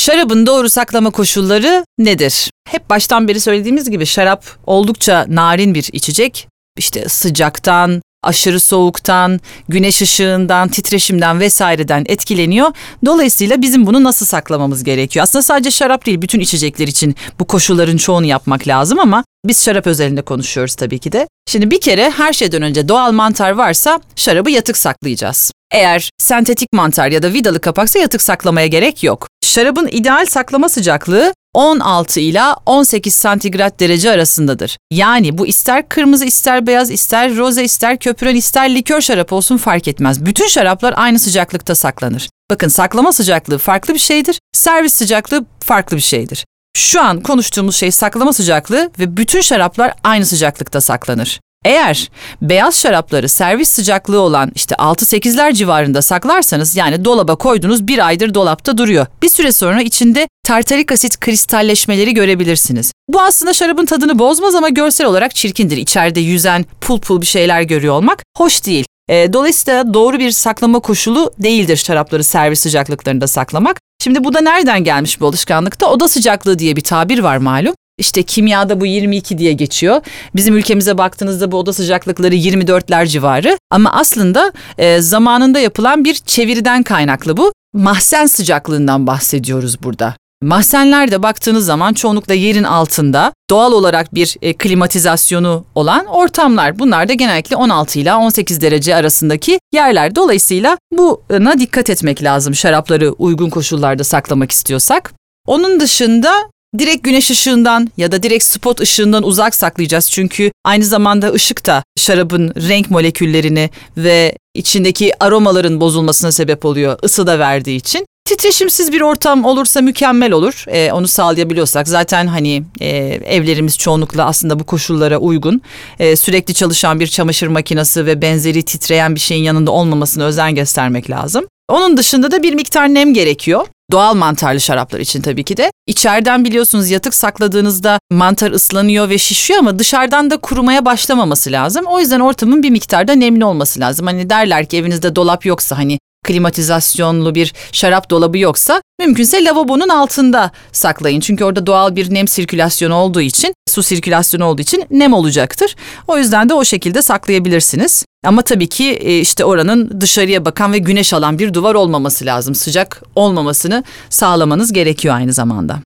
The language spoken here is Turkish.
Şarabın doğru saklama koşulları nedir? Hep baştan beri söylediğimiz gibi şarap oldukça narin bir içecek. İşte sıcaktan, aşırı soğuktan, güneş ışığından, titreşimden vesaireden etkileniyor. Dolayısıyla bizim bunu nasıl saklamamız gerekiyor? Aslında sadece şarap değil, bütün içecekler için bu koşulların çoğunu yapmak lazım ama biz şarap özelinde konuşuyoruz tabii ki de. Şimdi bir kere her şeyden önce doğal mantar varsa şarabı yatık saklayacağız. Eğer sentetik mantar ya da vidalı kapaksa yatık saklamaya gerek yok. Şarabın ideal saklama sıcaklığı 16 ila 18 santigrat derece arasındadır. Yani bu ister kırmızı, ister beyaz, ister roze, ister köpüren, ister likör şarap olsun fark etmez. Bütün şaraplar aynı sıcaklıkta saklanır. Bakın saklama sıcaklığı farklı bir şeydir, servis sıcaklığı farklı bir şeydir. Şu an konuştuğumuz şey saklama sıcaklığı ve bütün şaraplar aynı sıcaklıkta saklanır. Eğer beyaz şarapları servis sıcaklığı olan işte 6-8'ler civarında saklarsanız yani dolaba koydunuz bir aydır dolapta duruyor. Bir süre sonra içinde tartarik asit kristalleşmeleri görebilirsiniz. Bu aslında şarabın tadını bozmaz ama görsel olarak çirkindir. İçeride yüzen pul pul bir şeyler görüyor olmak hoş değil. E, dolayısıyla doğru bir saklama koşulu değildir şarapları servis sıcaklıklarında saklamak. Şimdi bu da nereden gelmiş bu alışkanlıkta? Oda sıcaklığı diye bir tabir var malum. İşte kimyada bu 22 diye geçiyor. Bizim ülkemize baktığınızda bu oda sıcaklıkları 24'ler civarı. Ama aslında e, zamanında yapılan bir çeviriden kaynaklı bu. Mahzen sıcaklığından bahsediyoruz burada. Mahzenlerde baktığınız zaman çoğunlukla yerin altında doğal olarak bir e, klimatizasyonu olan ortamlar. Bunlar da genellikle 16 ile 18 derece arasındaki yerler. Dolayısıyla buna dikkat etmek lazım şarapları uygun koşullarda saklamak istiyorsak. Onun dışında direkt güneş ışığından ya da direkt spot ışığından uzak saklayacağız. Çünkü aynı zamanda ışık da şarabın renk moleküllerini ve içindeki aromaların bozulmasına sebep oluyor ısı da verdiği için. Titreşimsiz bir ortam olursa mükemmel olur. Ee, onu sağlayabiliyorsak zaten hani e, evlerimiz çoğunlukla aslında bu koşullara uygun. Ee, sürekli çalışan bir çamaşır makinesi ve benzeri titreyen bir şeyin yanında olmamasını özen göstermek lazım. Onun dışında da bir miktar nem gerekiyor. Doğal mantarlı şaraplar için tabii ki de. İçeriden biliyorsunuz yatık sakladığınızda mantar ıslanıyor ve şişiyor ama dışarıdan da kurumaya başlamaması lazım. O yüzden ortamın bir miktarda nemli olması lazım. Hani derler ki evinizde dolap yoksa hani klimatizasyonlu bir şarap dolabı yoksa mümkünse lavabonun altında saklayın. Çünkü orada doğal bir nem sirkülasyonu olduğu için, su sirkülasyonu olduğu için nem olacaktır. O yüzden de o şekilde saklayabilirsiniz. Ama tabii ki e, işte oranın dışarıya bakan ve güneş alan bir duvar olmaması lazım. Sıcak olmamasını sağlamanız gerekiyor aynı zamanda.